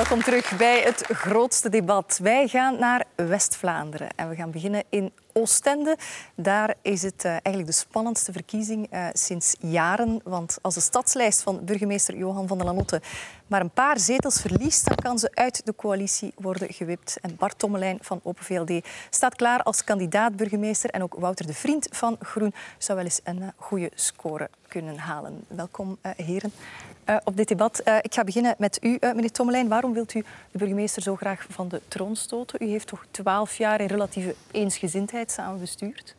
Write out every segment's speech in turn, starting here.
Welkom terug bij het grootste debat. Wij gaan naar West-Vlaanderen en we gaan beginnen in Oostende. Daar is het uh, eigenlijk de spannendste verkiezing uh, sinds jaren. Want als de stadslijst van burgemeester Johan van der Lanotte maar een paar zetels verliest, dan kan ze uit de coalitie worden gewipt. En Bart Tommelijn van Open VLD staat klaar als kandidaat-burgemeester. En ook Wouter de Vriend van Groen zou wel eens een uh, goede score kunnen halen. Welkom, heren. Uh, op dit debat. Uh, ik ga beginnen met u, uh, meneer Tommelijn. Waarom wilt u de burgemeester zo graag van de troon stoten? U heeft toch twaalf jaar in relatieve eensgezindheid samen bestuurd?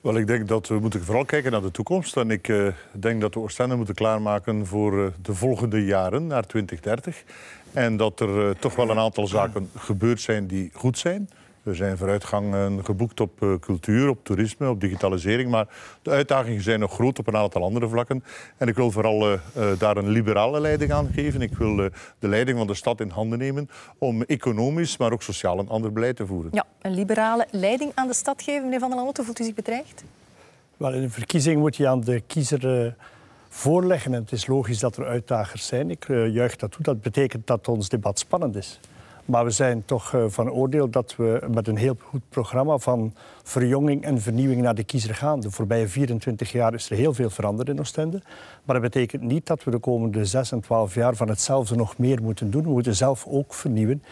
Wel, ik denk dat we moeten vooral kijken naar de toekomst. En ik denk dat we Oostende moeten klaarmaken voor de volgende jaren, naar 2030. En dat er toch wel een aantal zaken gebeurd zijn die goed zijn. Er zijn vooruitgangen geboekt op eh, cultuur, op toerisme, op digitalisering. Maar de uitdagingen zijn nog groot op een aantal andere vlakken. En ik wil vooral uh, daar een liberale leiding aan geven. Ik wil uh, de leiding van de stad in handen nemen om economisch, maar ook sociaal een ander beleid te voeren. Ja, een liberale leiding aan de stad geven. Meneer Van der Lanotte, voelt u zich bedreigd? Wel, in een verkiezing moet je aan de kiezer voorleggen. En het is logisch dat er uitdagers zijn. Ik juich dat toe. Dat betekent dat ons debat spannend is. Maar we zijn toch uh, van oordeel dat we met een heel goed programma van verjonging en vernieuwing naar de kiezer gaan. De voorbije 24 jaar is er heel veel veranderd in Oostende. Maar dat betekent niet dat we de komende 6 en 12 jaar van hetzelfde nog meer moeten doen. We moeten zelf ook vernieuwen.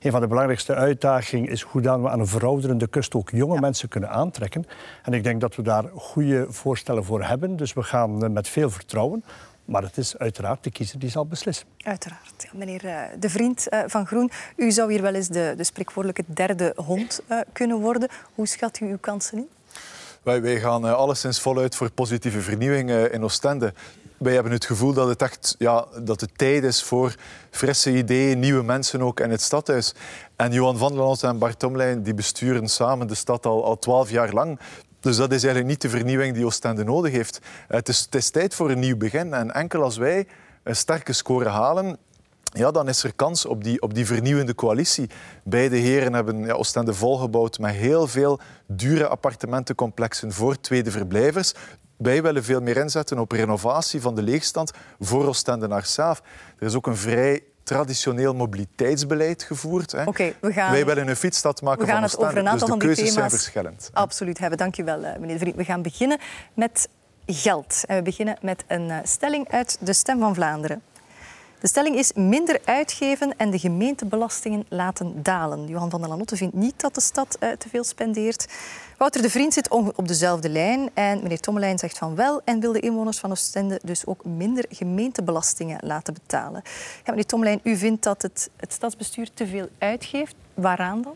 Een van de belangrijkste uitdagingen is hoe dan we aan een verouderende kust ook jonge mensen kunnen aantrekken. En ik denk dat we daar goede voorstellen voor hebben. Dus we gaan uh, met veel vertrouwen maar het is uiteraard de kiezer die zal beslissen. Uiteraard. Ja, meneer uh, De Vriend uh, van Groen, u zou hier wel eens de, de spreekwoordelijke derde hond uh, kunnen worden. Hoe schat u uw kansen in? Wij, wij gaan alleszins voluit voor positieve vernieuwing in Oostende. Wij hebben het gevoel dat het echt ja, dat het tijd is voor frisse ideeën, nieuwe mensen ook in het stadhuis. En Johan van der Lans en Bart Tomlijn die besturen samen de stad al twaalf jaar lang. Dus dat is eigenlijk niet de vernieuwing die Oostende nodig heeft. Het is, het is tijd voor een nieuw begin. En enkel als wij een sterke score halen, ja, dan is er kans op die, op die vernieuwende coalitie. Beide heren hebben ja, Oostende volgebouwd met heel veel dure appartementencomplexen voor tweede verblijvers. Wij willen veel meer inzetten op renovatie van de leegstand voor Oostendenaars zelf. Er is ook een vrij traditioneel mobiliteitsbeleid gevoerd. Hè. Okay, we gaan, Wij willen een fietsstad maken we gaan van het over een aantal dus de van thema's zijn verschillend. Absoluut hebben. Dank u wel, eh, meneer de Vriend. We gaan beginnen met geld. En we beginnen met een eh, stelling uit de Stem van Vlaanderen. De stelling is minder uitgeven en de gemeentebelastingen laten dalen. Johan van der Lanotte vindt niet dat de stad uh, te veel spendeert. Wouter de Vriend zit op dezelfde lijn en meneer Tommelijn zegt van wel en wil de inwoners van Oostende dus ook minder gemeentebelastingen laten betalen. Ja, meneer Tommelijn, u vindt dat het, het stadsbestuur te veel uitgeeft. Waaraan dan?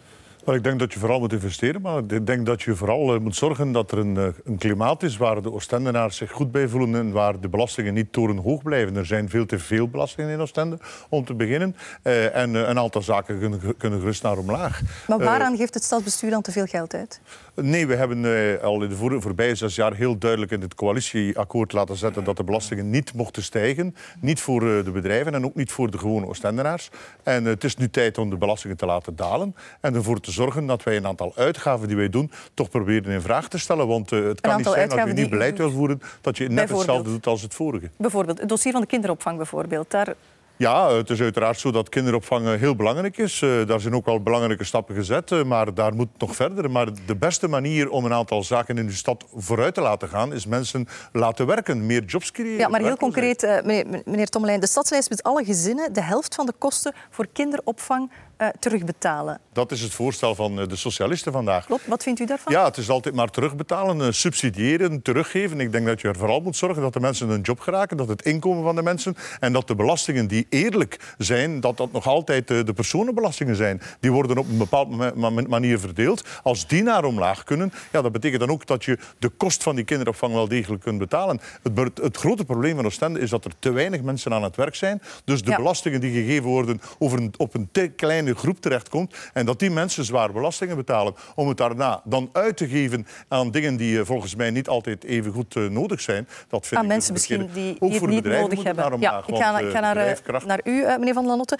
Ik denk dat je vooral moet investeren, maar ik denk dat je vooral eh, moet zorgen dat er een, eh, een klimaat is waar de Oostendenaars zich goed bij voelen en waar de belastingen niet torenhoog blijven. Er zijn veel te veel belastingen in Oostende, om te beginnen. Uh, en een aantal zaken kunnen, kunnen gerust naar omlaag. Maar waaraan geeft het stadsbestuur dan te veel geld uit? Nee, we hebben al in de voor, voorbije zes jaar heel duidelijk in het coalitieakkoord laten zetten dat de belastingen niet mochten stijgen. Niet voor de bedrijven en ook niet voor de gewone Oostendenaars. En het is nu tijd om de belastingen te laten dalen en ervoor te zorgen dat wij een aantal uitgaven die wij doen toch proberen in vraag te stellen. Want uh, het kan niet zijn dat je nieuw beleid wil voeren dat je net hetzelfde doet als het vorige. Bijvoorbeeld het dossier van de kinderopvang bijvoorbeeld. Daar ja, het is uiteraard zo dat kinderopvang heel belangrijk is. Uh, daar zijn ook al belangrijke stappen gezet, uh, maar daar moet nog verder. Maar de beste manier om een aantal zaken in de stad vooruit te laten gaan, is mensen laten werken, meer jobs creëren. Ja, maar heel concreet, uh, meneer, meneer Tommelijn, de stadslijst met alle gezinnen de helft van de kosten voor kinderopvang uh, terugbetalen. Dat is het voorstel van de socialisten vandaag. Klopt. Wat vindt u daarvan? Ja, het is altijd maar terugbetalen, subsidiëren, teruggeven. Ik denk dat je er vooral moet zorgen dat de mensen een job geraken, dat het inkomen van de mensen en dat de belastingen die eerlijk zijn, dat dat nog altijd de personenbelastingen zijn. Die worden op een bepaalde manier verdeeld. Als die naar omlaag kunnen, ja, dat betekent dan ook dat je de kost van die kinderopvang wel degelijk kunt betalen. Het, het grote probleem van Oostende is dat er te weinig mensen aan het werk zijn. Dus de ja. belastingen die gegeven worden over een, op een te kleine groep terechtkomt en dat die mensen zwaar belastingen betalen om het daarna dan uit te geven aan dingen die uh, volgens mij niet altijd even goed uh, nodig zijn. Dat vind aan ik mensen misschien die, ook die voor het niet nodig hebben. Ja, ik ga, want, ik ga naar, uh, naar u, meneer Van Lanotte.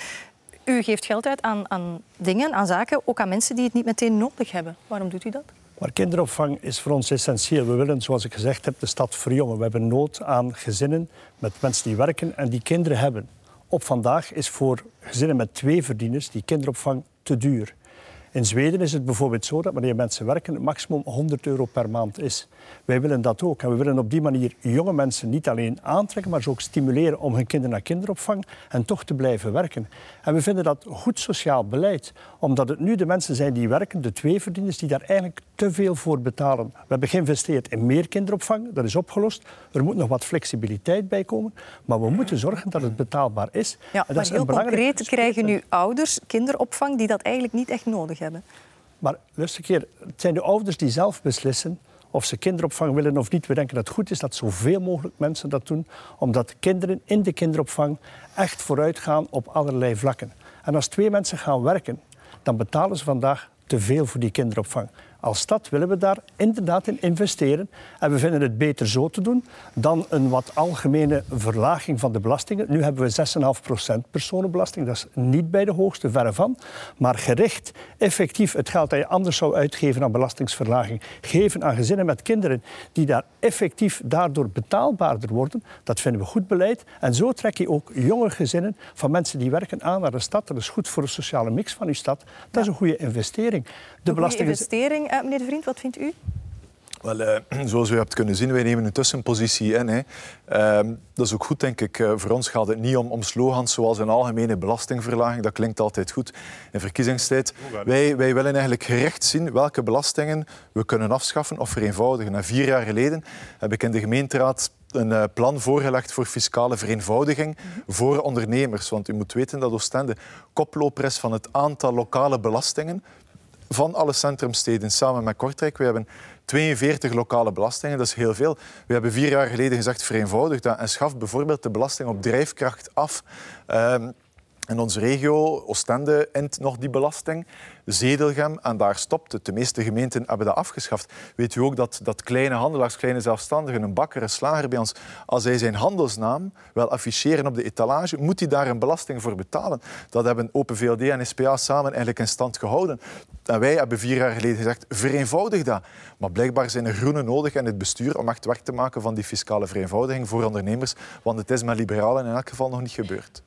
U geeft geld uit aan, aan dingen, aan zaken, ook aan mensen die het niet meteen nodig hebben. Waarom doet u dat? Maar kinderopvang is voor ons essentieel. We willen, zoals ik gezegd heb, de stad verjongen. We hebben nood aan gezinnen met mensen die werken en die kinderen hebben op vandaag is voor gezinnen met twee verdieners die kinderopvang te duur. In Zweden is het bijvoorbeeld zo dat wanneer mensen werken, het maximum 100 euro per maand is. Wij willen dat ook. En we willen op die manier jonge mensen niet alleen aantrekken, maar ze ook stimuleren om hun kinderen naar kinderopvang en toch te blijven werken. En we vinden dat goed sociaal beleid, omdat het nu de mensen zijn die werken, de twee verdieners, die daar eigenlijk te veel voor betalen. We hebben geïnvesteerd in meer kinderopvang, dat is opgelost. Er moet nog wat flexibiliteit bij komen, maar we moeten zorgen dat het betaalbaar is. Ja, dat maar is heel concreet krijgen nu ouders kinderopvang die dat eigenlijk niet echt nodig hebben. Maar luister een keer, het zijn de ouders die zelf beslissen of ze kinderopvang willen of niet. We denken dat het goed is dat zoveel mogelijk mensen dat doen, omdat kinderen in de kinderopvang echt vooruit gaan op allerlei vlakken. En als twee mensen gaan werken, dan betalen ze vandaag te veel voor die kinderopvang. Als stad willen we daar inderdaad in investeren. En we vinden het beter zo te doen dan een wat algemene verlaging van de belastingen. Nu hebben we 6,5% personenbelasting. Dat is niet bij de hoogste, verre van. Maar gericht, effectief het geld dat je anders zou uitgeven aan belastingsverlaging, geven aan gezinnen met kinderen die daar effectief daardoor betaalbaarder worden, dat vinden we goed beleid. En zo trek je ook jonge gezinnen van mensen die werken aan naar de stad. Dat is goed voor de sociale mix van uw stad. Dat is een goede investering. De goede investering uh, meneer De Vriend, wat vindt u? Wel, uh, zoals u hebt kunnen zien, wij nemen een tussenpositie in. Hè. Uh, dat is ook goed, denk ik. Uh, voor ons gaat het niet om, om slogans zoals een algemene belastingverlaging. Dat klinkt altijd goed in verkiezingstijd. Wij, wij willen eigenlijk gerecht zien welke belastingen we kunnen afschaffen of vereenvoudigen. En vier jaar geleden heb ik in de gemeenteraad een plan voorgelegd voor fiscale vereenvoudiging voor ondernemers. Want u moet weten dat Oostende koploper is van het aantal lokale belastingen van alle centrumsteden samen met Kortrijk. We hebben 42 lokale belastingen, dat is heel veel. We hebben vier jaar geleden gezegd vereenvoudig dat en schaf bijvoorbeeld de belasting op drijfkracht af. Um, in onze regio, Oostende, int nog die belasting. Zedelgem, en daar stopt het. De meeste gemeenten hebben dat afgeschaft. Weet u ook dat, dat kleine handelaars, kleine zelfstandigen, een bakker, een slager bij ons, als hij zijn handelsnaam wil afficheren op de etalage, moet hij daar een belasting voor betalen. Dat hebben Open VLD en SPA samen eigenlijk in stand gehouden. En wij hebben vier jaar geleden gezegd, vereenvoudig dat. Maar blijkbaar zijn er groenen nodig in het bestuur om echt werk te maken van die fiscale vereenvoudiging voor ondernemers. Want het is met liberalen in elk geval nog niet gebeurd.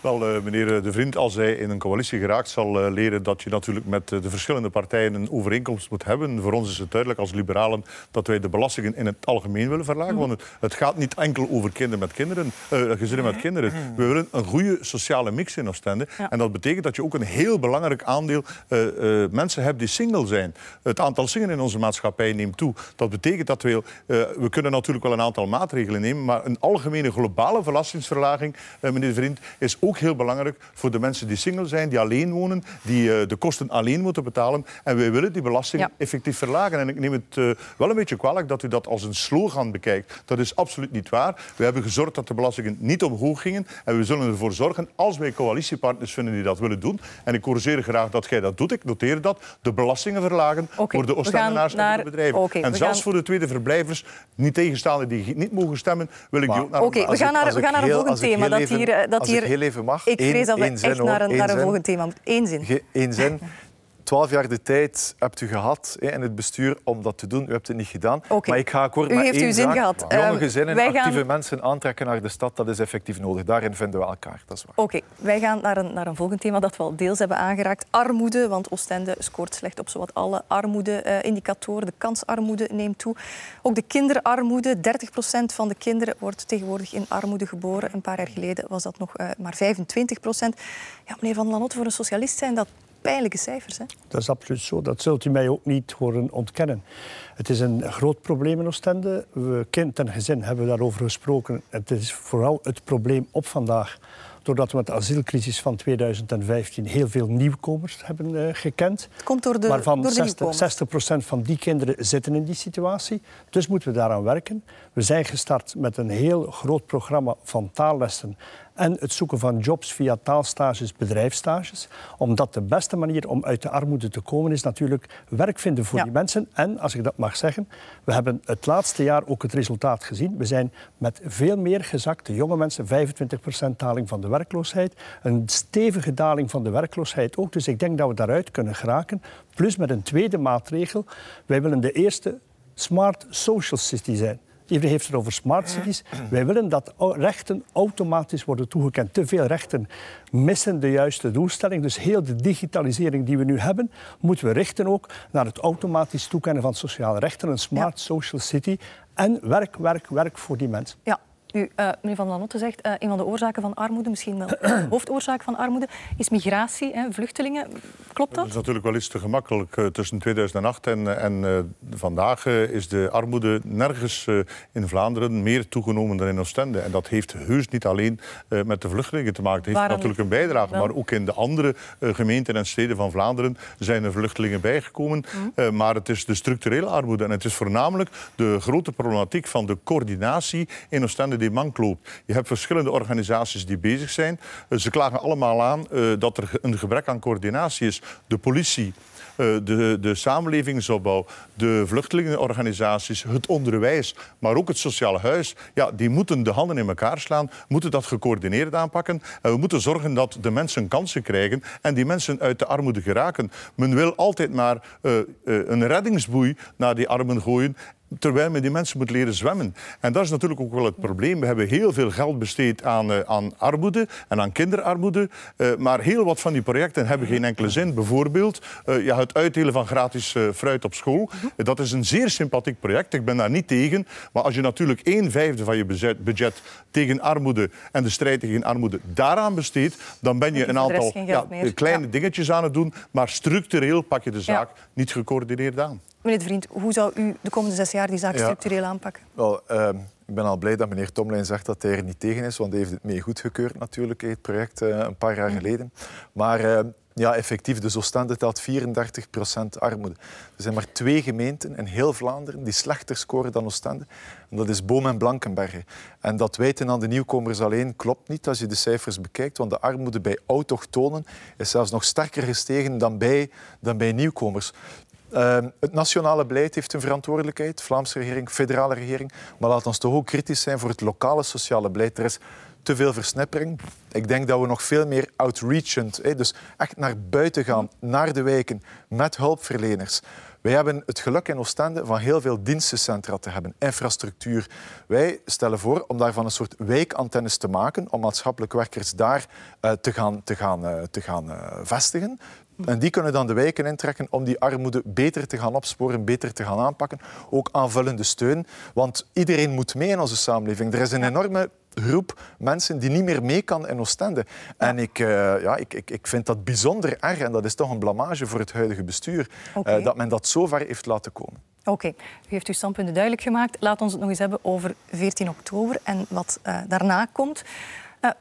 Wel, uh, meneer De Vriend, als hij in een coalitie geraakt, zal uh, leren dat je natuurlijk met uh, de verschillende partijen een overeenkomst moet hebben. Voor ons is het duidelijk als liberalen dat wij de belastingen in het algemeen willen verlagen. Mm. Want het, het, gaat niet enkel over kinderen met kinderen, gezinnen met kinderen. Mm. We willen een goede sociale mix in Oostende. Ja. En dat betekent dat je ook een heel belangrijk aandeel mensen hebt die single zijn. Het aantal singelen in onze maatschappij neemt toe. Dat betekent dat we... we kunnen natuurlijk wel een aantal maatregelen nemen, maar een algemene globale belastingsverlaging, meneer De Vriend, is ook heel belangrijk voor de mensen die single zijn, die alleen wonen, die uh, de kosten alleen moeten betalen. En wij willen die belasting effectief verlagen. En ik neem het uh, wel een beetje kwalijk dat u dat als een slogan bekijkt. Dat is absoluut niet waar. We hebben gezorgd dat de belastingen niet omhoog gingen. En we zullen ervoor zorgen, als wij coalitiepartners vinden die dat willen doen, en ik corrigeer graag dat jij dat doet, ik noteer dat, de belastingen verlagen okay, voor de Oostendenaars en de bedrijven. Okay, en zelfs gaan... voor de tweede verblijvers, niet tegenstaande die niet mogen stemmen, wil ik maar, die ook naar Oké, we gaan naar, we gaan naar een volgend thema. Dat hier, eh, dat als hier... ik heel even mag. Ik vrees dat we echt naar een, naar een volgend thema moeten. Eén zin. Eén zin. Twaalf jaar de tijd hebt u gehad hè, in het bestuur om dat te doen. U hebt het niet gedaan. Okay. Maar ik ga akkoord u met heeft één uw zin zaak. gehad. Jonge ehm, gezinnen, uh, actieve gaan... mensen aantrekken naar de stad, dat is effectief nodig. Daarin vinden we elkaar, dat is waar. Oké, okay. wij gaan naar een, naar een volgend thema dat we al deels hebben aangeraakt. Armoede, want Oostende scoort slecht op zowat alle armoede-indicatoren. De kansarmoede neemt toe. Ook de kinderarmoede. 30 procent van de kinderen wordt tegenwoordig in armoede geboren. Een paar jaar geleden was dat nog uh, maar 25 procent. Ja, meneer Van Lanot, voor een socialist zijn dat pijnlijke cijfers. Hè? Dat is absoluut zo. Dat zult u mij ook niet horen ontkennen. Het is een groot probleem in Oostende. We, kind en gezin hebben daarover gesproken. Het is vooral het probleem op vandaag doordat we met de asielcrisis van 2015 heel veel nieuwkomers hebben uh, gekend. Het komt door de, waarvan door de 60, 60 van die kinderen zitten in die situatie. Dus moeten we daaraan werken. We zijn gestart met een heel groot programma van taallessen en het zoeken van jobs via taalstages, bedrijfsstages. Omdat de beste manier om uit de armoede te komen is natuurlijk werk vinden voor die mensen. En, als ik dat mag zeggen, we hebben het laatste jaar ook het resultaat gezien. We zijn met veel meer gezakte jonge mensen, 25% daling van de werkloosheid. Een stevige daling van de werkloosheid ook. Dus ik denk dat we daaruit kunnen geraken. Plus met een tweede maatregel. Wij willen de eerste smart social city zijn Die heeft het over smart cities. Wij willen dat rechten automatisch worden toegekend. Te veel rechten missen de juiste doelstelling. Dus heel de digitalisering die we nu hebben, moeten we richten ook naar het automatisch toekennen van sociale rechten. Een smart social city. En werk, werk, werk voor die mensen. Ja, u, uh, meneer Van der Notte zegt, uh, een van de oorzaken van armoede, misschien wel de hoofdoorzaak van armoede, is migratie, hè, vluchtelingen. Klopt dat? Dat is natuurlijk wel iets te gemakkelijk. Uh, tussen 2008 en, en vandaag is de armoede nergens in Vlaanderen meer toegenomen dan in Oostende. En dat heeft heus niet alleen met de vluchtelingen te maken. Het heeft Waarom natuurlijk een bijdrage, maar ook in de andere gemeenten en steden van Vlaanderen zijn er vluchtelingen bijgekomen. Mm. maar het is de structurele armoede en het is voornamelijk de grote problematiek van de coördinatie in Oostende die mank loopt. Je hebt verschillende organisaties die bezig zijn. Eh, ze klagen allemaal aan uh, dat er een gebrek aan coördinatie is. De politie, uh, de, de samenlevingsopbouw, de vluchtelingenorganisaties, het onderwijs, maar ook het sociale huis. Ja, die moeten de handen in elkaar slaan, moeten dat gecoördineerd aanpakken. En we moeten zorgen dat de mensen kansen krijgen en die mensen uit de armoede geraken. Men wil altijd maar een reddingsboei naar die armen gooien terwijl men die mensen moet leren zwemmen. En dat is natuurlijk ook wel het probleem. We hebben heel veel geld besteed aan, uh, aan armoede en aan kinderarmoede. Uh, maar heel wat van die projecten hebben geen enkele zin. Bijvoorbeeld uh, ja, het uitdelen van gratis fruit op school. Dat is een zeer sympathiek project. Ik ben daar niet tegen. Maar als je natuurlijk een vijfde van je budget tegen armoede en de strijd tegen armoede daaraan besteedt, dan ben je een aantal ja, kleine ja. dingetjes aan het doen. Maar structureel pak je de zaak ja. niet gecoördineerd aan. Meneer De Vriend, hoe zou u de komende zes jaar die zaak ja. structureel aanpakken? Wel, uh, ik ben al blij dat meneer Tomlijn zegt dat hij er niet tegen is, want hij heeft het mee goedgekeurd natuurlijk, het project uh, een paar jaar geleden. Maar uh, ja, effectief, de Oostende telt 34% armoede. Er zijn maar twee gemeenten in heel Vlaanderen die slechter scoren dan Oostende. En dat is Boom en Blankenberge. En dat wijten aan de nieuwkomers alleen klopt niet als je de cijfers bekijkt, want de armoede bij autochtonen is zelfs nog sterker gestegen dan bij, dan bij nieuwkomers. Uh, het nationale beleid heeft een verantwoordelijkheid, Vlaamse regering, federale regering. Maar laat ons toch ook kritisch zijn voor het lokale sociale beleid. Er is te veel versnippering. Ik denk dat we nog veel meer outreachend, hè, dus echt naar buiten gaan, naar de wijken, met hulpverleners. Wij hebben het geluk in Oostende van heel veel dienstencentra te hebben, infrastructuur. Wij stellen voor om daarvan een soort wijkantennes te maken, om maatschappelijk werkers daar uh, te gaan, te gaan, uh, te gaan uh, vestigen. En die kunnen dan de wijken intrekken om die armoede beter te gaan opsporen, beter te gaan aanpakken. Ook aanvullende steun. Want iedereen moet mee in onze samenleving. Er is een enorme groep mensen die niet meer mee kan in Oostende. En ik, uh, ja, ik, ik, ik vind dat bijzonder erg. En dat is toch een blamage voor het huidige bestuur. Okay. Uh, dat men dat zo ver heeft laten komen. Oké, okay. u heeft uw standpunten duidelijk gemaakt. Laat ons het nog eens hebben over 14 oktober en wat uh, daarna komt.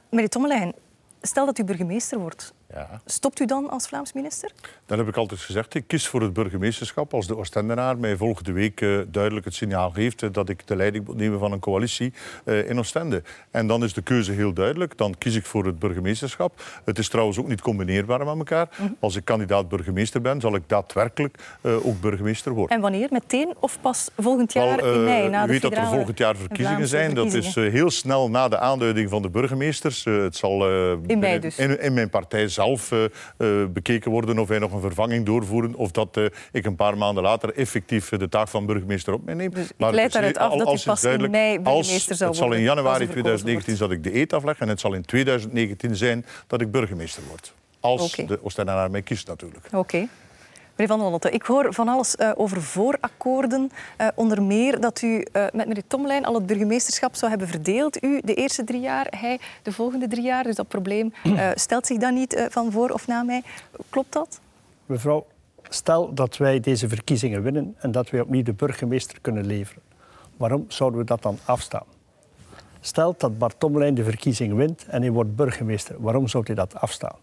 meneer Tommelijn, stel dat u burgemeester wordt. Ja. Stopt u dan als Vlaams minister? Dat heb ik altijd gezegd. Ik kies voor het burgemeesterschap als de Oostendenaar mij volgende week uh, duidelijk het signaal geeft uh, dat ik de leiding moet nemen van een coalitie uh, in Oostende. En dan is de keuze heel duidelijk. Dan kies ik voor het burgemeesterschap. Het is trouwens ook niet combineerbaar met elkaar. Mm -hmm. Als ik kandidaat burgemeester ben, zal ik daadwerkelijk ook burgemeester worden. En wanneer? Meteen of pas volgend jaar Wel, in mei? Na u weet dat er volgend jaar verkiezingen zijn. Verkiezingen. Dat is heel snel na de aanduiding van de burgemeesters. het zal in, mei dus. in, in mijn partij zelf uh, uh, bekeken worden of wij nog een vervanging doorvoeren of dat uh, ik een paar maanden later effectief de taak van burgemeester op mij neem. Dus maar ik leid daaruit af dat u pas in mei burgemeester zou worden. Het zal in januari 2019 dat ik de eet afleg en het zal in 2019 zijn dat ik burgemeester word. Als okay. de Oostendenaar mij kiest natuurlijk. Oké. Okay. Meneer Van der Lotte, ik hoor van alles uh, over voorakkoorden. Uh, onder meer dat u uh, met meneer Tomlijn al het burgemeesterschap zou hebben verdeeld. U de eerste drie jaar, hij de volgende drie jaar. Dus dat probleem stelt zich dan niet van voor of na mij. Klopt dat? Mevrouw, stel dat wij deze verkiezingen winnen en dat wij opnieuw de burgemeester kunnen leveren. Waarom zouden we dat dan afstaan? Stel dat Bart Tomlijn de verkiezing wint en hij wordt burgemeester. Waarom zou hij dat afstaan?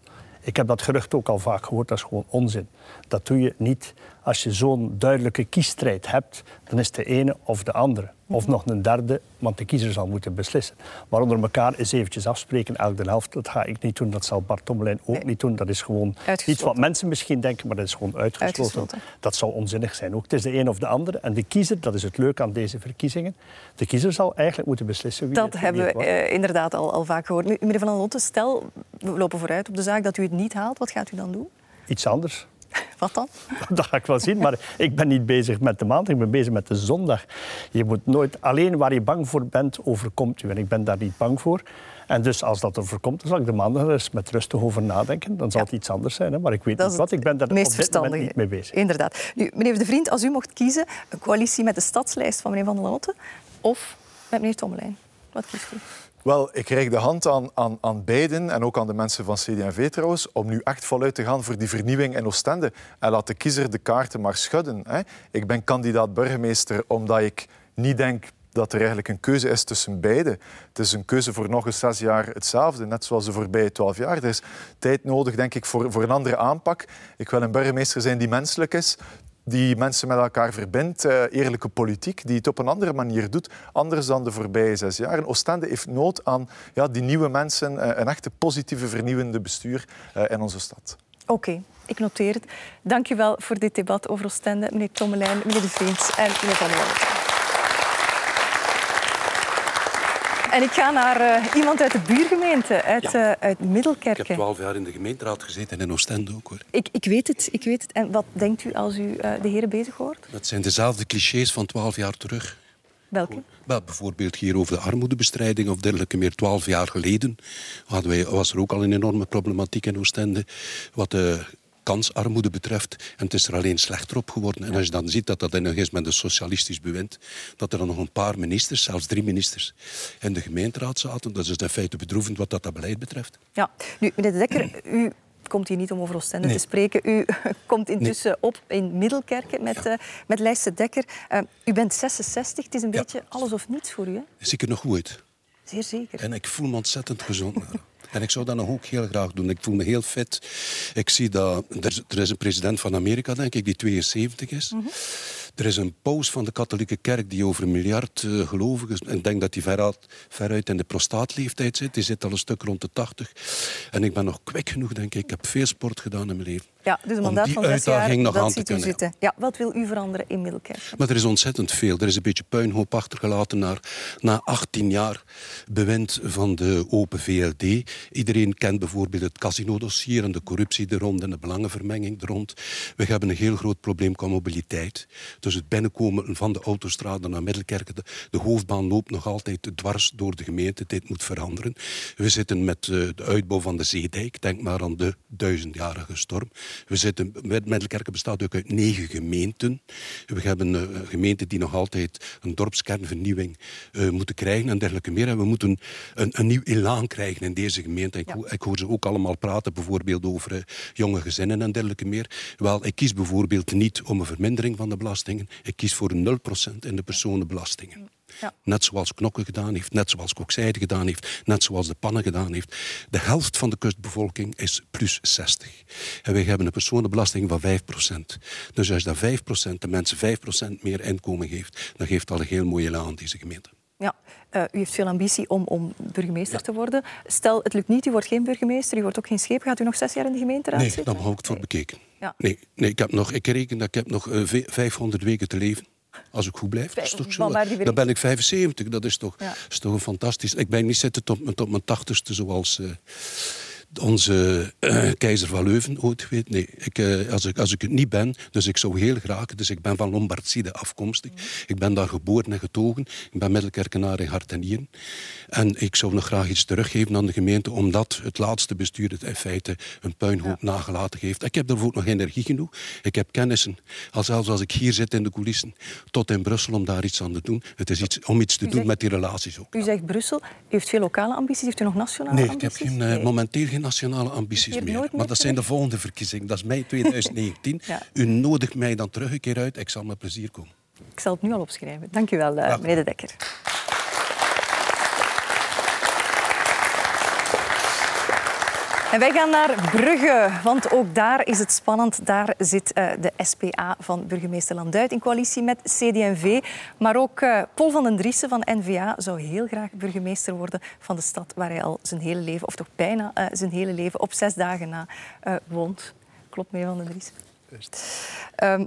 Ik heb dat gerucht ook al vaak gehoord, dat is gewoon onzin. Dat doe je niet. Als je zo'n duidelijke kiesstrijd hebt, dan is de ene of de andere. Of nog een derde, want de kiezer zal moeten beslissen. Maar onder elkaar eens eventjes afspreken, elk de helft, dat ga ik niet doen. Dat zal Bart Tommelijn ook nee. niet doen. Dat is gewoon iets wat mensen misschien denken, maar dat is gewoon uitgesloten. uitgesloten. Dat zou onzinnig zijn ook. Het is de een of de andere. En de kiezer, dat is het leuke aan deze verkiezingen, de kiezer zal eigenlijk moeten beslissen wie Dat het, hebben wie we uh, inderdaad al, al vaak gehoord. Nu, meneer Van der Lotte, stel, we lopen vooruit op de zaak dat u het niet haalt. Wat gaat u dan doen? Iets anders. Wat dan? Dat ga ik wel zien, maar ik ben niet bezig met de maand, ik ben bezig met de zondag. Je moet nooit, alleen waar je bang voor bent, overkomt u. En ik ben daar niet bang voor. En dus als dat overkomt, dan zal ik de maandag er eens met rustig over nadenken. Dan zal het iets anders zijn, hè? maar ik weet Dat niet wat. Ik ben daar op dit moment niet mee bezig. Inderdaad. Nu, meneer De Vriend, als u mocht kiezen, een coalitie met de stadslijst van meneer Van der Lotte of met meneer Tommelijn? Wat kiest u? Wel, ik reik de hand aan, aan, aan beiden en ook aan de mensen van CD&V trouwens, om nu echt voluit te gaan voor die vernieuwing in Oostende. En laat de kiezer de kaarten maar schudden. Hè. Ik ben kandidaat burgemeester omdat ik niet denk dat er eigenlijk een keuze is tussen beide. Het is een keuze voor nog eens zes jaar hetzelfde, net zoals de voorbije twaalf jaar. Er is tijd nodig, denk ik, voor, voor een andere aanpak. Ik wil een burgemeester zijn die menselijk is, die mensen met elkaar verbindt, eh, eerlijke politiek, die het op een andere manier doet, anders dan de voorbije zes jaar. En Oostende heeft nood aan ja, die nieuwe mensen, eh, een echte positieve, vernieuwende bestuur eh, in onze stad. Oké, ik noteer het. Dank u wel voor dit debat over Oostende, meneer Tommelijn, meneer De Vriend en meneer Van En ik ga naar eh, iemand uit de buurgemeente, uit, Ja. eh, uit Ik Middelkerken. heb twaalf jaar in de gemeenteraad gezeten en in Oostende ook hoor. Ik, ik weet het, ik weet het. En wat denkt u als u eh, de heren bezig hoort? Dat zijn dezelfde clichés van twaalf jaar terug. Welke? Wel, bijvoorbeeld hier over de armoedebestrijding of dergelijke meer. Twaalf jaar geleden hadden wij, was er ook al een enorme problematiek in Oostende wat de kansarmoede betreft. En het is er alleen slechter op geworden. En als je dan ziet dat dat nog is met een socialistisch bewind, dat er dan nog een paar ministers, zelfs drie ministers, in de gemeenteraad zaten. Dat is in feite bedroevend wat dat, dat beleid betreft. Ja, nu, meneer De Dekker, u komt hier niet om over Oostende Nee. te spreken. U komt intussen op in Middelkerken met, eh met Lijst de Dekker. Eh, u bent 66, het is een Ja. beetje alles of niets voor u, hè? Zeker nog goed. Zeer zeker. En ik voel me ontzettend gezond. En ik zou dat nog ook heel graag doen. Ik voel me heel fit. Ik zie dat... Er is, er is een president van Amerika, denk ik, die 72 is. Er is een paus van de katholieke kerk die over een miljard eh, gelovigen... Ik denk dat hij veruit, veruit in de prostaatleeftijd zit. Die zit al een stuk rond de 80. En ik ben nog kwik genoeg, denk ik. Ik heb veel sport gedaan in mijn leven. Ja, dus een mandaat die van zes jaar, uitdaging nog dat aan te u zitten. Ja, wat wil u veranderen in Middelkerken? Maar er is ontzettend veel. Er is een beetje puinhoop achtergelaten naar, na 18 jaar bewind van de Open VLD. Iedereen kent bijvoorbeeld het casino-dossier en de corruptie er rond en de belangenvermenging er rond. We hebben een heel groot probleem qua mobiliteit. Dus het binnenkomen van de autostrade naar Middelkerken, de, de hoofdbaan loopt nog altijd dwars door de gemeente. Dit moet veranderen. We zitten met eh, de uitbouw van de zeedijk. Denk maar aan de duizendjarige storm. We zitten, Mid- Middelkerken bestaat ook uit negen gemeenten. We hebben eh, gemeenten die nog altijd een dorpskernvernieuwing eh, moeten krijgen en dergelijke meer. En we moeten een, een nieuw elan krijgen in deze gemeente. Ik, Ja. ho- ik hoor ze ook allemaal praten, bijvoorbeeld over jonge gezinnen en dergelijke meer. Wel, ik kies bijvoorbeeld niet om een vermindering van de belastingen. Ik kies voor een 0% in de personenbelastingen. Ja. Net zoals Knokke gedaan heeft, net zoals Kokzijde gedaan heeft, net zoals de Pannen gedaan heeft. De helft van de kustbevolking is plus 60. En wij hebben een personenbelasting van 5%. Dus als dat 5% de mensen 5% meer inkomen geeft, dan geeft dat een heel mooie laan aan deze gemeente. Ja, eh, u heeft veel ambitie om, om burgemeester te worden. Stel, het lukt niet, u wordt geen burgemeester, u wordt ook geen scheep. Gaat u nog zes jaar in de gemeenteraad Nee, zitten? daar hou ik het voor bekeken. Ja. Nee, nee ik, heb nog, ik reken dat ik heb nog eh, ve- 500 weken te leven. Als ik goed blijf, dat is toch zo. Dan ben ik 75, dat is toch, Ja. is toch fantastisch. Ik ben niet zitten tot, mijn- tot mijn tachtigste zoals eh, onze eh, keizer van Leuven ooit weet. Nee, ik, eh, als, ik, als ik het niet ben, dus ik zou heel graag... Dus ik ben van Lombardide afkomstig. Ik ben daar geboren en getogen. Ik ben middelkerkenaar in hart en nieren. En ik zou nog graag iets teruggeven aan de gemeente, omdat het laatste bestuur het in feite een puinhoop nagelaten heeft. Ik heb daarvoor nog energie genoeg. Ik heb kennissen. Al zelfs als ik hier zit in de coulissen, tot in Brussel om daar iets aan te doen. Het is iets, om iets te doen zegt- met die relaties ook. U zegt Brussel. U heeft veel lokale ambities. Heeft u nog nationale Nee, ik ambities? heb geen, eh, momenteel geen nationale ambities meer. Maar dat zijn de volgende verkiezingen. Dat is mei 2019. Ja. U nodigt mij dan terug een keer uit. Ik zal met plezier komen. Ik zal het nu al opschrijven. Dank u wel, eh, meneer De Dekker. En wij gaan naar Brugge, want ook daar is het spannend. Daar zit eh, de SPA van burgemeester Landuit in coalitie met CD&V. Maar ook eh, Paul van den Driessen van N-VA zou heel graag burgemeester worden van de stad waar hij al zijn hele leven, of toch bijna eh, zijn hele leven, op zes dagen na woont. Klopt, meneer van den Driessen? Ehm,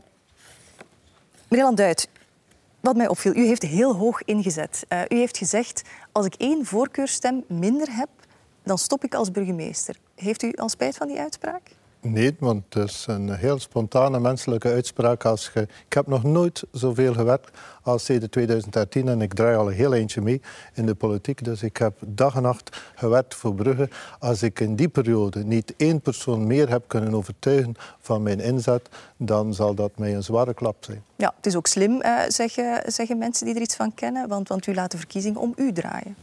meneer Landuit, wat mij opviel, u heeft heel hoog ingezet. U heeft gezegd, als ik één voorkeurstem minder heb, dan stop ik als burgemeester. Heeft u al spijt van die uitspraak? Nee, want het is een heel spontane menselijke uitspraak. Als je, ik heb nog nooit zoveel gewerkt als sinds 2013 en ik draai al een heel eentje mee in de politiek. Dus ik heb dag en nacht gewerkt voor Brugge. Als ik in die periode niet één persoon meer heb kunnen overtuigen van mijn inzet, dan zal dat mij een zware klap zijn. Ja, het is ook slim, eh, zeggen, zeggen mensen die er iets van kennen, want, want u laat de verkiezing om u draaien.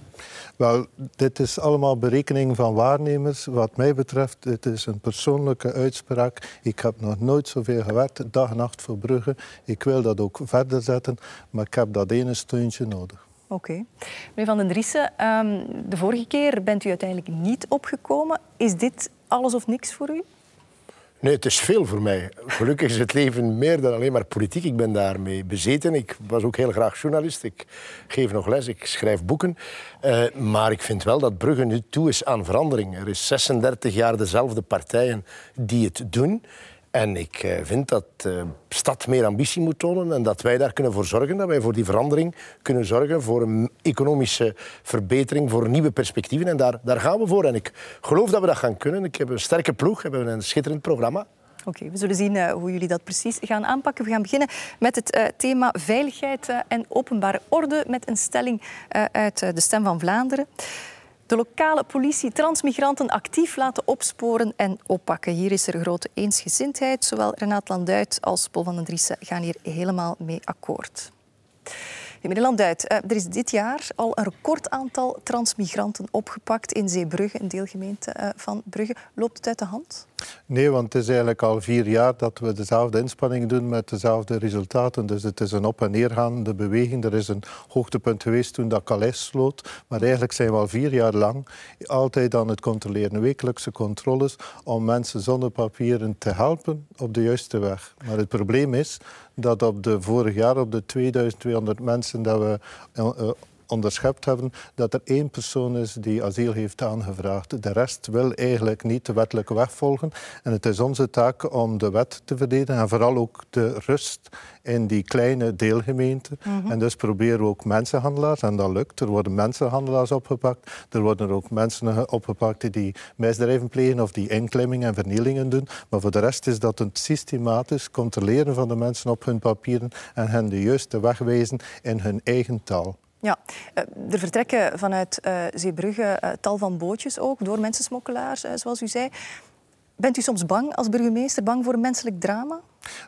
Wel, dit is allemaal berekening van waarnemers. Wat mij betreft, dit is een persoonlijke uitspraak. Ik heb nog nooit zoveel gewerkt, dag en nacht voor Brugge. Ik wil dat ook verder zetten, maar ik heb dat ene steuntje nodig. Oké. Meneer Van den Driessen, ehm, de vorige keer bent u uiteindelijk niet opgekomen. Is dit alles of niks voor u? Nee, het is veel voor mij. Gelukkig is het leven meer dan alleen maar politiek. Ik ben daarmee bezeten. Ik was ook heel graag journalist. Ik geef nog les, ik schrijf boeken. Uh, maar ik vind wel dat Brugge nu toe is aan verandering. Er is 36 jaar dezelfde partijen die het doen. En ik eh, vind dat de stad meer ambitie moet tonen en dat wij daar kunnen voor zorgen, dat wij voor die verandering kunnen zorgen, voor een economische verbetering, voor nieuwe perspectieven. En daar, daar gaan we voor. En ik geloof dat we dat gaan kunnen. Ik heb een sterke ploeg, we hebben een schitterend programma. Oké, we zullen zien uh, hoe jullie dat precies gaan aanpakken. We gaan beginnen met het uh, thema veiligheid en openbare orde met een stelling uit de Stem van Vlaanderen de lokale politie transmigranten actief laten opsporen en oppakken. Hier is er grote eensgezindheid. Zowel Renaat Landuit als Paul van den Driessen gaan hier helemaal mee akkoord. Meneer Landuit, eh, er is dit jaar al een record aantal transmigranten opgepakt in Zeebrugge, een deelgemeente eh, van Brugge. Loopt het uit de hand? Nee, want het is eigenlijk al vier jaar dat we dezelfde inspanningen doen met dezelfde resultaten. Dus het is een op- en neergaande beweging. Er is een hoogtepunt geweest toen dat Calais sloot. Maar eigenlijk zijn we al vier jaar lang altijd aan het controleren. Wekelijkse controles om mensen zonder papieren te helpen op de juiste weg. Maar het probleem is dat op de vorig jaar op de 2200 mensen dat we uh, onderschept hebben dat er één persoon is die asiel heeft aangevraagd. De rest wil eigenlijk niet de wettelijke weg volgen. En het is onze taak om de wet te verdedigen en vooral ook de rust in die kleine deelgemeenten. Mhm. En dus proberen we ook mensenhandelaars, en dat lukt. Er worden mensenhandelaars opgepakt. Er worden ook mensen opgepakt die misdrijven plegen of die inklimmingen en vernielingen doen. Maar voor de rest is dat een systematisch controleren van de mensen op hun papieren en hen de juiste weg wijzen in hun eigen taal. Ja, eh, er vertrekken vanuit uh, Zeebrugge uh, tal van bootjes ook door mensensmokkelaars, zoals u zei. Bent u soms bang als burgemeester, bang voor een menselijk drama?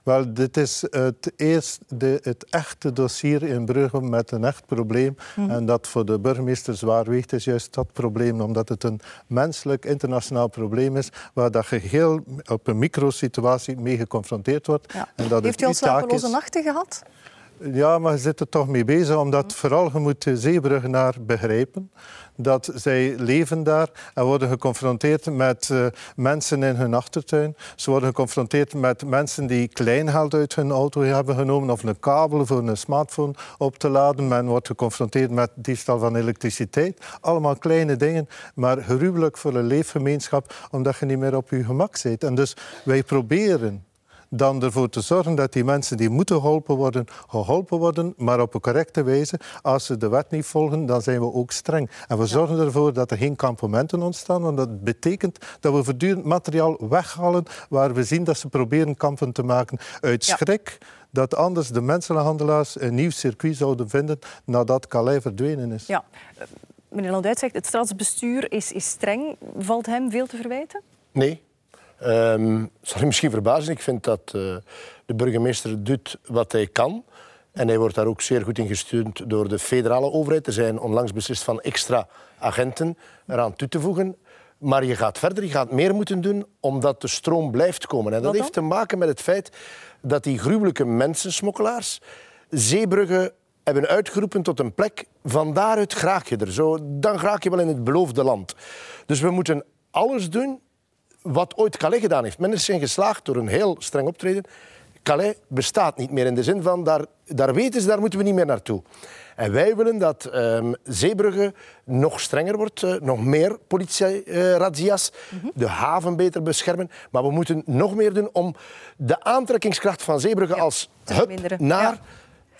Wel, dit is het, eerste, het echte dossier in Brugge met een echt probleem. Mhm. En dat voor de burgemeester zwaar weegt, is juist dat probleem. Omdat het een menselijk, internationaal probleem is, waar dat je heel op een microsituatie mee geconfronteerd wordt. Ja. En dat Heeft u al slapeloze nachten gehad? Ja, maar je zit er toch mee bezig, omdat vooral je moet de zeebruggenaar begrijpen dat zij leven daar en worden geconfronteerd met uh, mensen in hun achtertuin. Ze worden geconfronteerd met mensen die kleingeld uit hun auto hebben genomen of een kabel voor een smartphone op te laden. Men wordt geconfronteerd met diefstal van elektriciteit. Allemaal kleine dingen, maar gruwelijk voor een leefgemeenschap omdat je niet meer op je gemak zit. En dus wij proberen dan ervoor te zorgen dat die mensen die moeten geholpen worden, geholpen worden, maar op een correcte wijze. Als ze de wet niet volgen, dan zijn we ook streng. En we zorgen ervoor dat er geen kampementen ontstaan, want dat betekent dat we voortdurend materiaal weghalen waar we zien dat ze proberen kampen te maken uit schrik. dat anders de mensenhandelaars een nieuw circuit zouden vinden nadat Calais verdwenen is. Ja. Meneer Landuit zegt, het staatsbestuur is, is streng. Valt hem veel te verwijten? Nee, Um, zal je misschien verbazen. Ik vind dat uh, de burgemeester doet wat hij kan. En hij wordt daar ook zeer goed in gesteund door de federale overheid. Er zijn onlangs beslist van extra agenten eraan toe te voegen. Maar je gaat verder, je gaat meer moeten doen omdat de stroom blijft komen. En dat heeft te maken met het feit dat die gruwelijke mensensmokkelaars Zeebrugge hebben uitgeroepen tot een plek. Van daaruit graag je er. Zo, dan graag je wel in het beloofde land. Dus we moeten alles doen wat ooit Calais gedaan heeft. Men is zijn geslaagd door een heel streng optreden. Calais bestaat niet meer in de zin van, daar, daar weten ze, daar moeten we niet meer naartoe. En wij willen dat um, Zeebrugge nog strenger wordt, uh, nog meer politie-razzia's, uh, mm -hmm. de haven beter beschermen. Maar we moeten nog meer doen om de aantrekkingskracht van Zeebrugge ja, als hub naar... Ja.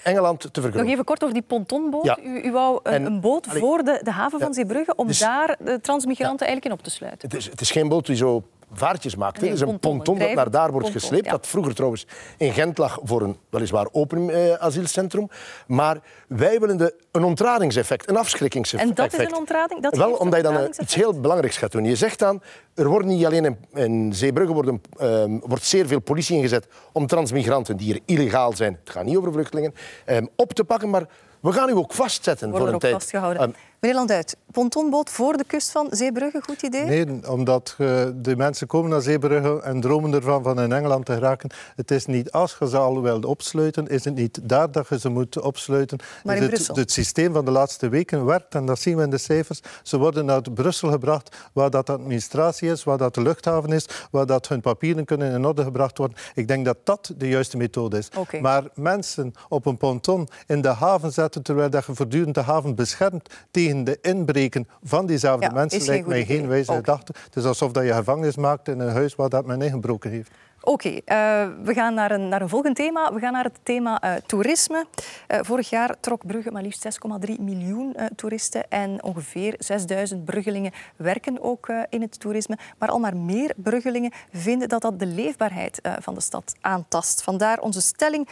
Engeland te vergroten. Nog even kort over die pontonboot. Ja. U, u wou een, een boot voor de, de haven van Zeebrugge om dus, daar de transmigranten eigenlijk in op te sluiten. Het is, het is geen boot die zo vaartjes maakt. Nee, Het is een ponton, dat naar daar wordt ponton, gesleept. ja. Dat vroeger trouwens in Gent lag voor een weliswaar open eh, asielcentrum. Maar wij willen de, een ontradingseffect, een afschrikkingseffect. En dat is een ontrading? Dat Wel, omdat je dan eh, iets heel belangrijks gaat doen. Je zegt dan, er wordt niet alleen in, in Zeebrugge worden, ehm, wordt zeer veel politie ingezet om transmigranten die hier illegaal zijn, het gaat niet over vluchtelingen, ehm, op te pakken, maar we gaan u ook vastzetten Worden voor een ook tijd. vastgehouden. Ehm, Meneer Landuit, pontonboot voor de kust van Zeebrugge, goed idee? Nee, omdat de mensen komen naar Zeebrugge en dromen ervan van in Engeland te geraken. Het is niet als je ze al wilt opsluiten, is het niet daar dat je ze moet opsluiten. Maar in het, Brussel. het systeem van de laatste weken werkt en dat zien we in de cijfers. Ze worden naar Brussel gebracht, waar dat de administratie is, waar dat de luchthaven is, waar dat hun papieren kunnen in orde gebracht worden. Ik denk dat dat de juiste methode is. Maar mensen op een ponton in de haven zetten, terwijl dat je voortdurend de haven beschermt tegen de inbreken van diezelfde Ja, mensen, lijkt mij geen wijze gedachte. Het is alsof dat je gevangenis maakt in een huis waar dat men ingebroken heeft. Oké, eh, we gaan naar een, naar een volgend thema. We gaan naar het thema eh, toerisme. Eh, vorig jaar trok Brugge maar liefst 6,3 miljoen toeristen. En ongeveer 6000 Bruggelingen werken ook in het toerisme. Maar al maar meer Bruggelingen vinden dat dat de leefbaarheid van de stad aantast. Vandaar onze stelling: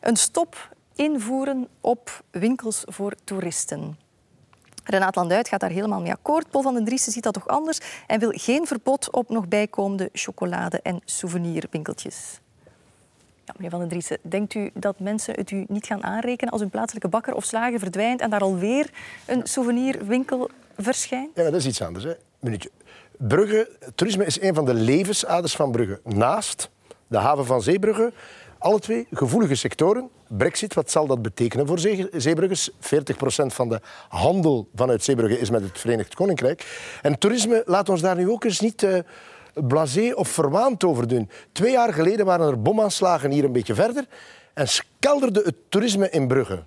een stop invoeren op winkels voor toeristen. Renaat Landuit gaat daar helemaal mee akkoord. Paul van den Driessen ziet dat toch anders en wil geen verbod op nog bijkomende chocolade- en souvenirwinkeltjes. Ja, meneer van den Driessen, denkt u dat mensen het u niet gaan aanrekenen als hun plaatselijke bakker of slager verdwijnt en daar alweer een souvenirwinkel verschijnt? Ja, dat is iets anders. Hè. Minuutje. Brugge, toerisme is een van de levensaders van Brugge. Naast de haven van Zeebrugge, alle twee gevoelige sectoren. Brexit, wat zal dat betekenen voor Zee- Zeebrugge? 40% van de handel vanuit Zeebrugge is met het Verenigd Koninkrijk. En toerisme, laat ons daar nu ook eens niet eh blasé of verwaand over doen. Twee jaar geleden waren er bomaanslagen hier een beetje verder en skelderde het toerisme in Brugge.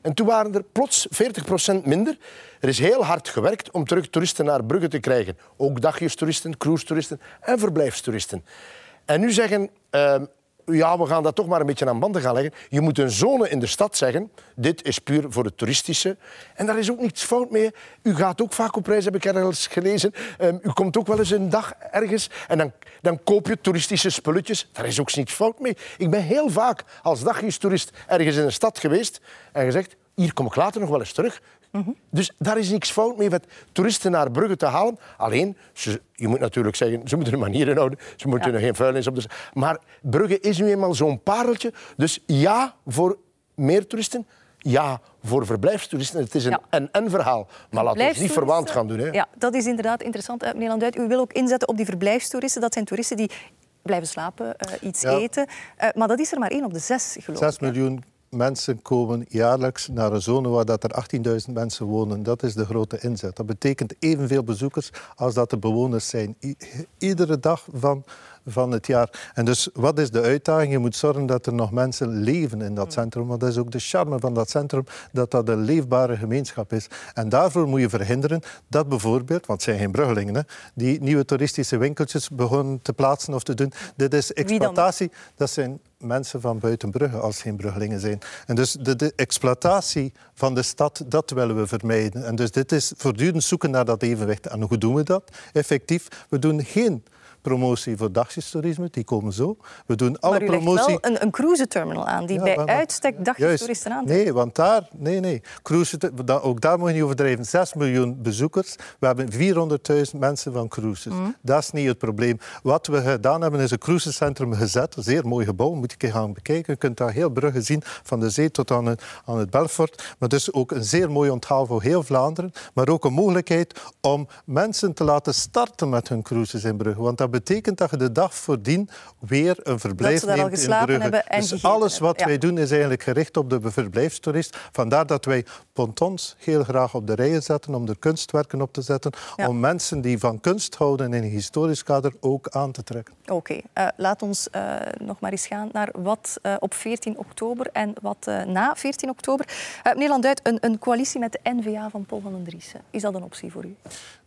En toen waren er plots 40% minder. Er is heel hard gewerkt om terug toeristen naar Brugge te krijgen. Ook dagjestoeristen, cruise-toeristen en verblijfstoeristen. En nu zeggen, ehm, ja, we gaan dat toch maar een beetje aan banden gaan leggen. Je moet een zone in de stad zeggen, dit is puur voor het toeristische. En daar is ook niets fout mee. U gaat ook vaak op reis, heb ik ergens gelezen. Ehm, u komt ook wel eens een dag ergens en dan, dan koop je toeristische spulletjes. Daar is ook niets fout mee. Ik ben heel vaak als dagjestoerist ergens in een stad geweest en gezegd, hier kom ik later nog wel eens terug. Dus daar is niks fout mee met toeristen naar Brugge te halen. Alleen, ze, je moet natuurlijk zeggen, ze moeten de manieren houden. Ze moeten er geen vuilnis op. de- Maar Brugge is nu eenmaal zo'n pareltje. Dus ja voor meer toeristen. Ja voor verblijfstoeristen. Het is een Ja. en-en verhaal. Maar laten we ons niet verwaand gaan doen. Hè. Ja, dat is inderdaad interessant. Eh, Meneer Landuit, u wil ook inzetten op die verblijfstoeristen. Dat zijn toeristen die blijven slapen, eh, iets Ja. eten. Eh, maar dat is er maar één op de zes, geloof 6 ik. hè? miljoen mensen komen jaarlijks naar een zone waar dat er 18.000 mensen wonen. Dat is de grote inzet. Dat betekent evenveel bezoekers als dat er bewoners zijn. I- iedere dag van, van het jaar. En dus wat is de uitdaging? Je moet zorgen dat er nog mensen leven in dat centrum. Want dat is ook de charme van dat centrum, dat dat een leefbare gemeenschap is. En daarvoor moet je verhinderen dat bijvoorbeeld, want het zijn geen bruggelingen, hè, die nieuwe toeristische winkeltjes begonnen te plaatsen of te doen. Dit is exploitatie. Dat zijn mensen van buiten Brugge als geen bruggelingen zijn. En dus de, de exploitatie van de stad, dat willen we vermijden. En dus dit is voortdurend zoeken naar dat evenwicht. En hoe doen we dat? Effectief, we doen geen promotie voor dagjestoerisme, die komen zo. We doen alle Maar u legt promotie... wel een, een cruise-terminal aan die Ja, bij maar- uitstek dagjestoeristen aantrekt. Nee, want daar, nee, nee. Cruise, ook daar moet je niet overdrijven. 6 miljoen bezoekers. We hebben 400.000 mensen van cruises. Mhm. Dat is niet het probleem. Wat we gedaan hebben, is een cruisecentrum gezet. Een zeer mooi gebouw, moet je gaan bekijken. Je kunt daar heel Brugge zien, van de zee tot aan het, aan het Belfort. Maar dus ook een zeer mooi onthaal voor heel Vlaanderen. Maar ook een mogelijkheid om mensen te laten starten met hun cruises in Brugge. Want dat betekent dat je de dag voordien weer een verblijf neemt in Brugge. en dus alles wat wij doen is eigenlijk gericht op de verblijfstoerist. Vandaar dat wij pontons heel graag op de rijen zetten om er kunstwerken op te zetten. Ja. Om mensen die van kunst houden in een historisch kader ook aan te trekken. Oké, eh, laat ons eh, nog maar eens gaan naar wat eh, op 14 oktober en wat na 14 oktober. Meneer Landuit, een, een coalitie met de N-VA van Paul van den Driessen. Is dat een optie voor u?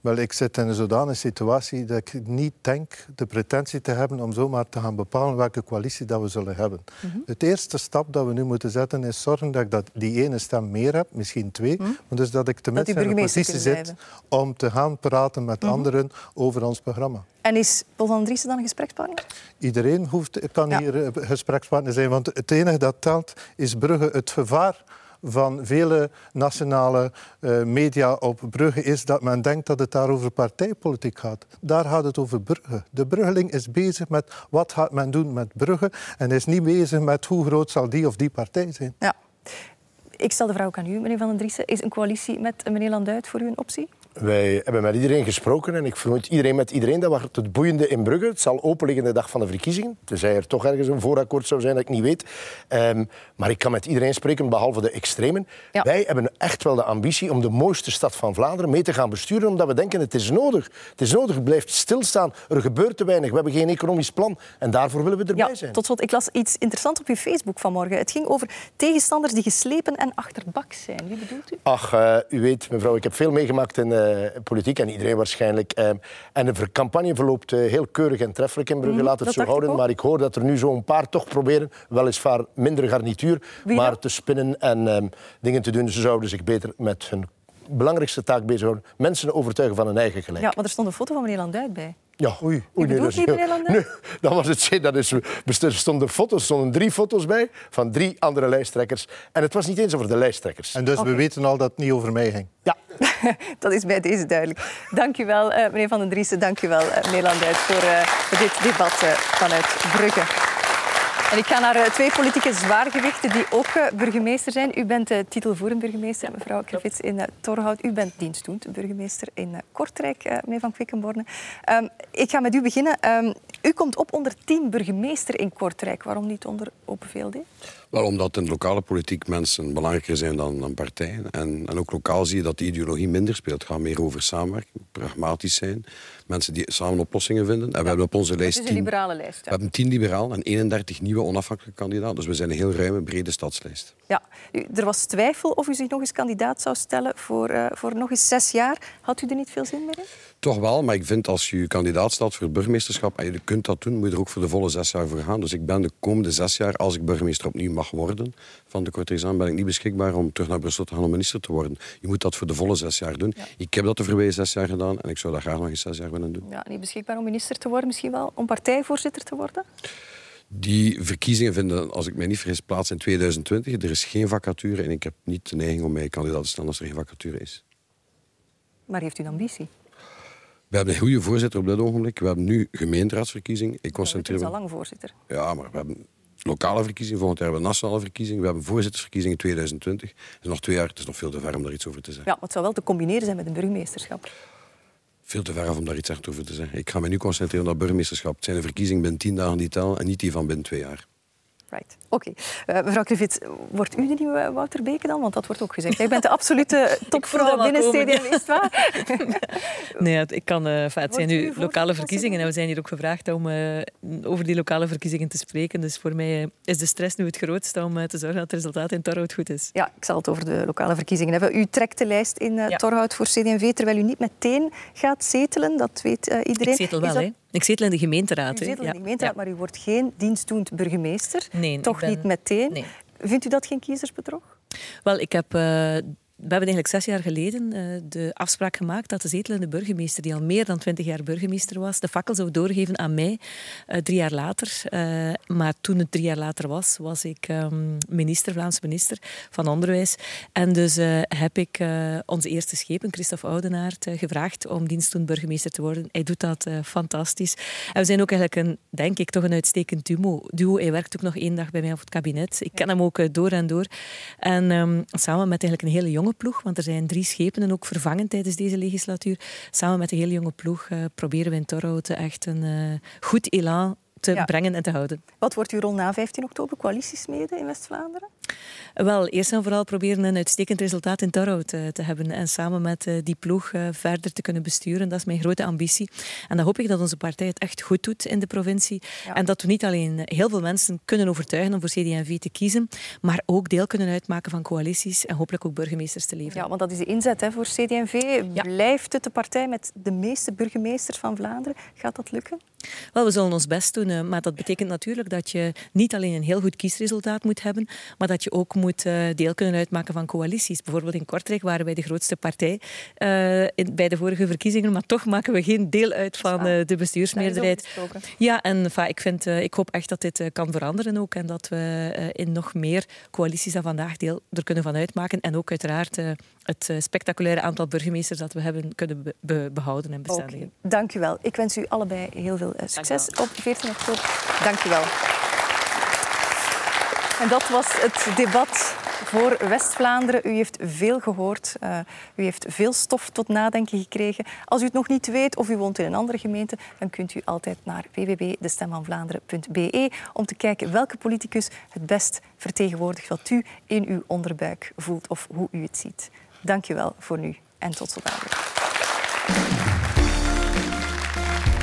Wel, ik zit in een zodanige situatie dat ik niet denk de pretentie te hebben om zomaar te gaan bepalen welke coalitie dat we zullen hebben. Mhm. Het eerste stap dat we nu moeten zetten is zorgen dat ik dat die ene stem meer heb, misschien twee. Maar dus dat ik tenminste die in een positie zit om te gaan praten met Mhm. anderen over ons programma. En is Paul van Driessen dan een gesprekspartner? Iedereen hoeft, kan Ja. hier eh, gesprekspartner zijn, want het enige dat telt is Brugge. Het gevaar van vele nationale eh, media op Brugge is dat men denkt dat het daar over partijpolitiek gaat. Daar gaat het over Brugge. De Bruggeling is bezig met wat gaat men doen met Brugge en is niet bezig met hoe groot zal die of die partij zijn. Ja. Ik stel de vraag ook aan u, meneer Van den Driessen. Is een coalitie met meneer Landuit voor u een optie? Wij hebben met iedereen gesproken en ik vermoed iedereen met iedereen. Dat was het boeiende in Brugge. Het zal open liggen de dag van de verkiezingen. Tenzij er toch ergens een voorakkoord zou zijn dat ik niet weet. Ehm, maar ik kan met iedereen spreken, behalve de extremen. Ja. Wij hebben echt wel de ambitie om de mooiste stad van Vlaanderen mee te gaan besturen. Omdat we denken, het is nodig. Het is nodig, het blijft stilstaan. Er gebeurt te weinig. We hebben geen economisch plan. En daarvoor willen we erbij Ja, zijn. tot slot, ik las iets interessants op uw Facebook vanmorgen. Het ging over tegenstanders die geslepen en achterbaks zijn. Wie bedoelt u? Ach, eh, u weet, mevrouw, ik heb veel meegemaakt in eh, politiek en iedereen waarschijnlijk. eh, en de campagne verloopt eh, heel keurig en treffelijk in Brugge, Mhm, laat het zo ik houden. Maar ik hoor dat er nu zo'n paar toch proberen, weliswaar minder garnituur, Wie maar te spinnen en ehm, dingen te doen. Ze zouden zich beter met hun belangrijkste taak bezighouden. Mensen overtuigen van hun eigen gelijk. Ja, maar er stond een foto van meneer Landuit bij. Ja, oei. bedoelt nee, dat? Nee, dat was het. zin. Dat is, er stonden foto's, stonden drie foto's bij van drie andere lijsttrekkers. En het was niet eens over de lijsttrekkers. En dus we weten al dat het niet over mij ging. Ja, Dat is bij deze duidelijk. Dank u wel, eh, meneer Van den Driessen. Dank u wel, eh, meneer Landuit, voor, eh, dit debat vanuit Brugge. En ik ga naar twee politieke zwaargewichten die ook burgemeester zijn. U bent uh, titelvoerend burgemeester, mevrouw Krevits in Torhout. U bent dienstdoend burgemeester in Kortrijk, meneer Van Quickenborne. Um, ik ga met u beginnen. Um, u komt op onder team burgemeester in Kortrijk. Waarom niet onder Open VLD? Wel, omdat in de lokale politiek mensen belangrijker zijn dan, dan partijen. En, en ook lokaal zie je dat de ideologie minder speelt. Het gaat meer over samenwerking, pragmatisch zijn. Mensen die samen oplossingen vinden. En we hebben op onze lijst Het is een tien, liberale lijst. we hebben tien liberaal en 31 nieuwe onafhankelijke kandidaten. Dus we zijn een heel ruime, brede stadslijst. Ja, u- er was twijfel of u zich nog eens kandidaat zou stellen voor, uh, voor nog eens zes jaar. Had u er niet veel zin meer in? Toch wel, maar ik vind als je kandidaat staat voor het burgemeesterschap en je kunt dat doen, moet je er ook voor de volle zes jaar voor gaan. Dus ik ben de komende zes jaar, als ik burgemeester opnieuw mag worden van de Kortrijksaan, ben ik niet beschikbaar om terug naar Brussel te gaan om minister te worden. Je moet dat voor de volle zes jaar doen. Ik heb dat de voorbije zes jaar gedaan en ik zou dat graag nog eens zes jaar willen doen. Ja, niet beschikbaar om minister te worden, misschien wel om partijvoorzitter te worden? Die verkiezingen vinden, als ik mij niet vergis, plaats in 2020. Er is geen vacature en ik heb niet de neiging om mij kandidaat te stellen als er geen vacature is. Maar heeft u een ambitie? We hebben een goede voorzitter op dit ogenblik. We hebben nu gemeenteraadsverkiezingen. Ik concentreer is me... al lang voorzitter. Ja, maar we hebben lokale verkiezingen. Volgend jaar hebben we nationale verkiezingen. We hebben voorzittersverkiezingen in 2020. Het is nog twee jaar. Het is nog veel te ver om daar iets over te zeggen. Ja, maar het zou wel te combineren zijn met een burgemeesterschap. Veel te ver om daar iets echt over te zeggen. Ik ga me nu concentreren op burgemeesterschap. Het zijn de verkiezingen binnen tien dagen die tellen en niet die van binnen twee jaar. Right. Oké. Okay. mevrouw Krivits, wordt u de nieuwe Wouter Beke dan? Want dat wordt ook gezegd. Jij bent de absolute topvrouw binnen CDM, is het waar? nee, ik kan... Uh, het zijn nu lokale verkiezingen en we zijn hier ook gevraagd om uh, over die lokale verkiezingen te spreken. Dus voor mij is de stress nu het grootste om te zorgen dat het resultaat in Torhout goed is. Ja, ik zal het over de lokale verkiezingen hebben. U trekt de lijst in ja. Torhout voor CD&V, terwijl u niet meteen gaat zetelen. Dat weet iedereen. Ik zetel wel, hè. Ik zetel in de gemeenteraad. U zetel in de gemeenteraad, maar u wordt geen dienstdoend burgemeester. Nee, Toch ben... niet meteen. Nee. Vindt u dat geen kiezersbedrog? Wel, ik heb... Uh, we hebben eigenlijk zes jaar geleden uh, de afspraak gemaakt dat de zetelende burgemeester, die al meer dan twintig jaar burgemeester was, de fakkel zou doorgeven aan mij uh, drie jaar later. Uh, maar toen het drie jaar later was, was ik um, minister, Vlaams minister van Onderwijs. En dus heb ik onze eerste schepen, Christophe Oudenaard, gevraagd om dienstdoend burgemeester te worden. Hij doet dat fantastisch. En we zijn ook eigenlijk, een, denk ik, toch een uitstekend duo. duo. Hij werkt ook nog één dag bij mij op het kabinet. Ik ken hem ook door en door. En um, samen met eigenlijk een hele jonge ploeg, want er zijn drie schepenen ook vervangen tijdens deze legislatuur. Samen met de hele jonge ploeg uh, proberen we in Torhout echt een uh, goed elan te Ja. brengen en te houden. Wat wordt uw rol na 15 oktober? Coalitiesmeden in West-Vlaanderen? Wel, eerst en vooral proberen een uitstekend resultaat in Torhout te, te hebben en samen met eh, die ploeg eh, verder te kunnen besturen. Dat is mijn grote ambitie. En dan hoop ik dat onze partij het echt goed doet in de provincie. Ja. En dat we niet alleen heel veel mensen kunnen overtuigen om voor CD&V te kiezen, maar ook deel kunnen uitmaken van coalities en hopelijk ook burgemeesters te leveren. Ja, want dat is de inzet hè, voor CD&V. Ja. Blijft het de partij met de meeste burgemeesters van Vlaanderen? Gaat dat lukken? Wel, we zullen ons best doen, eh, maar dat betekent natuurlijk dat je niet alleen een heel goed kiesresultaat moet hebben, maar dat je ook moet eh, deel kunnen uitmaken van coalities. Bijvoorbeeld in Kortrijk waren wij de grootste partij eh, bij de vorige verkiezingen, maar toch maken we geen deel uit van de bestuursmeerderheid. Ja, en ik, vind, ik hoop echt dat dit kan veranderen ook en dat we in nog meer coalities dan vandaag deel er kunnen van uitmaken en ook uiteraard het eh, spectaculaire aantal burgemeesters dat we hebben kunnen be- be- behouden en bestendigen. Dank u wel. Ik wens u allebei heel veel eh, succes op 14 oktober. Dank u wel. En dat was het debat voor West-Vlaanderen. U heeft veel gehoord. eh, u heeft veel stof tot nadenken gekregen. Als u het nog niet weet of u woont in een andere gemeente, dan kunt u altijd naar www.destemvanvlaanderen.be om te kijken welke politicus het best vertegenwoordigt wat u in uw onderbuik voelt of hoe u het ziet. Dank je wel voor nu en tot vandaag.